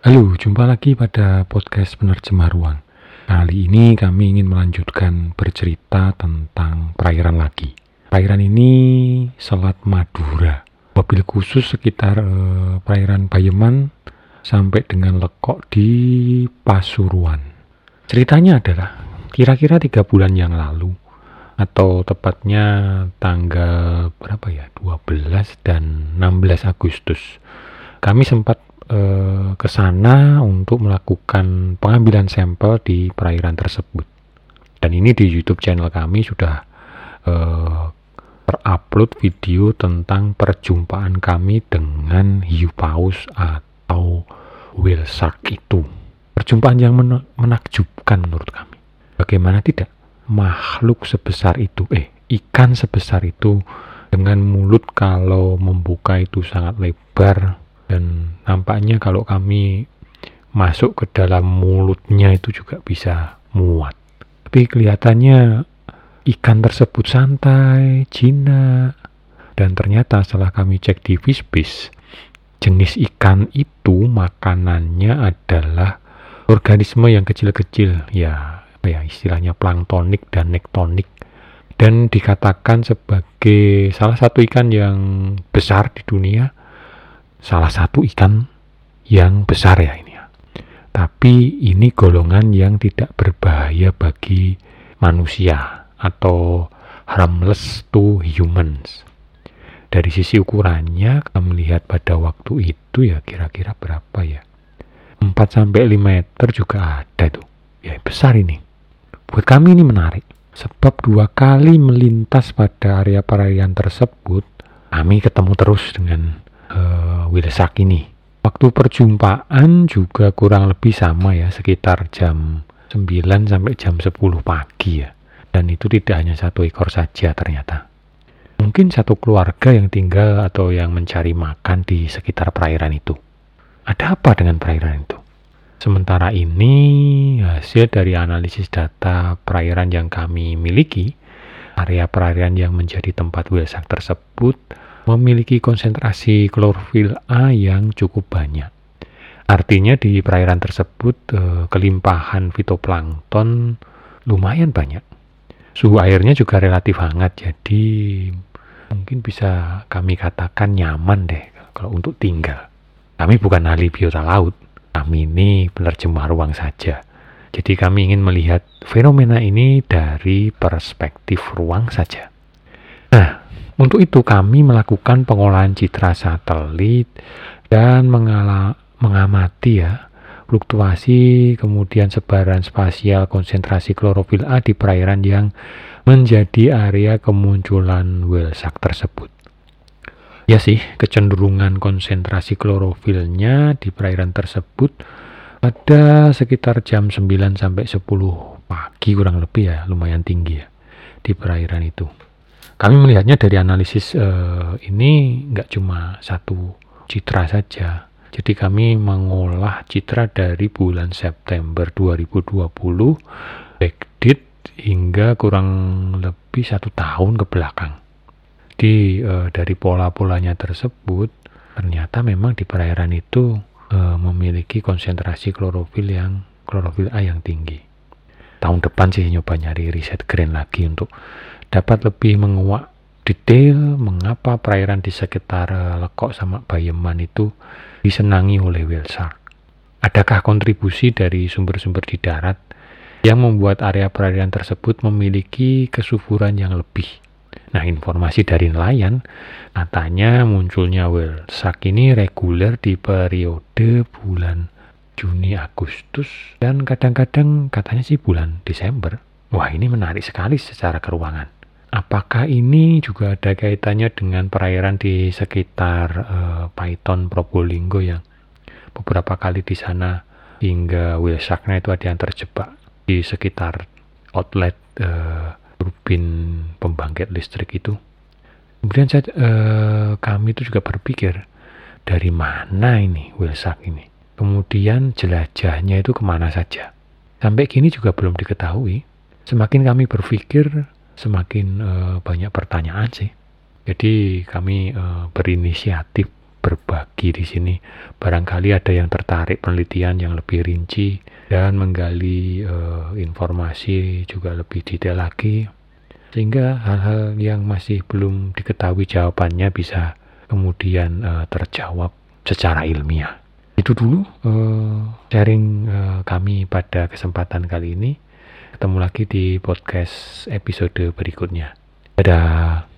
Halo, jumpa lagi pada podcast Penerjemah Ruang. Kali ini kami ingin melanjutkan bercerita tentang perairan lagi. Perairan ini Selat Madura. Mobil khusus sekitar eh, perairan Bayeman sampai dengan lekok di Pasuruan. Ceritanya adalah kira-kira tiga bulan yang lalu atau tepatnya tanggal berapa ya 12 dan 16 Agustus kami sempat eh, ke sana untuk melakukan pengambilan sampel di perairan tersebut. Dan ini di YouTube channel kami sudah eh, terupload video tentang perjumpaan kami dengan hiu paus atau whale shark itu. Perjumpaan yang menakjubkan menurut kami. Bagaimana tidak? Makhluk sebesar itu, eh, ikan sebesar itu dengan mulut kalau membuka itu sangat lebar dan nampaknya kalau kami masuk ke dalam mulutnya itu juga bisa muat. Tapi kelihatannya ikan tersebut santai, jinak, dan ternyata setelah kami cek di Fishbase, jenis ikan itu makanannya adalah organisme yang kecil-kecil, ya ya istilahnya planktonik dan nektonik. Dan dikatakan sebagai salah satu ikan yang besar di dunia salah satu ikan yang besar ya ini ya. Tapi ini golongan yang tidak berbahaya bagi manusia atau harmless to humans. Dari sisi ukurannya kita melihat pada waktu itu ya kira-kira berapa ya? 4 sampai 5 meter juga ada tuh. Ya besar ini. Buat kami ini menarik, sebab dua kali melintas pada area perairan tersebut, kami ketemu terus dengan uh, Wilsak ini. Waktu perjumpaan juga kurang lebih sama ya, sekitar jam 9 sampai jam 10 pagi ya. Dan itu tidak hanya satu ekor saja ternyata. Mungkin satu keluarga yang tinggal atau yang mencari makan di sekitar perairan itu. Ada apa dengan perairan itu? Sementara ini, hasil dari analisis data perairan yang kami miliki, area perairan yang menjadi tempat wilsak tersebut memiliki konsentrasi klorofil A yang cukup banyak. Artinya di perairan tersebut eh, kelimpahan fitoplankton lumayan banyak. Suhu airnya juga relatif hangat, jadi mungkin bisa kami katakan nyaman deh kalau untuk tinggal. Kami bukan ahli biota laut, kami ini penerjemah ruang saja. Jadi kami ingin melihat fenomena ini dari perspektif ruang saja. Untuk itu kami melakukan pengolahan citra satelit dan mengala, mengamati ya fluktuasi kemudian sebaran spasial konsentrasi klorofil A di perairan yang menjadi area kemunculan whale shark tersebut. Ya sih, kecenderungan konsentrasi klorofilnya di perairan tersebut ada sekitar jam 9 sampai 10 pagi kurang lebih ya, lumayan tinggi ya di perairan itu. Kami melihatnya dari analisis uh, ini nggak cuma satu citra saja. Jadi kami mengolah citra dari bulan September 2020 backdate hingga kurang lebih satu tahun ke belakang. Jadi uh, dari pola-polanya tersebut ternyata memang di perairan itu uh, memiliki konsentrasi klorofil yang klorofil A yang tinggi. Tahun depan sih nyoba nyari riset green lagi untuk dapat lebih menguak detail mengapa perairan di sekitar Lekok sama Bayeman itu disenangi oleh whale. Adakah kontribusi dari sumber-sumber di darat yang membuat area perairan tersebut memiliki kesuburan yang lebih? Nah, informasi dari nelayan katanya munculnya whale shark ini reguler di periode bulan Juni Agustus dan kadang-kadang katanya sih bulan Desember. Wah, ini menarik sekali secara keruangan. Apakah ini juga ada kaitannya dengan perairan di sekitar uh, Python Probolinggo yang beberapa kali di sana hingga whale sharknya itu ada yang terjebak di sekitar outlet uh, turbin pembangkit listrik itu. Kemudian saya, eh, kami itu juga berpikir dari mana ini Wilsak ini. Kemudian jelajahnya itu ke mana saja. Sampai kini juga belum diketahui. Semakin kami berpikir, semakin eh, banyak pertanyaan sih. Jadi kami eh, berinisiatif berbagi di sini. Barangkali ada yang tertarik penelitian yang lebih rinci dan menggali uh, informasi juga lebih detail lagi sehingga hal-hal yang masih belum diketahui jawabannya bisa kemudian uh, terjawab secara ilmiah. Itu dulu uh, sharing uh, kami pada kesempatan kali ini. Ketemu lagi di podcast episode berikutnya. Dadah.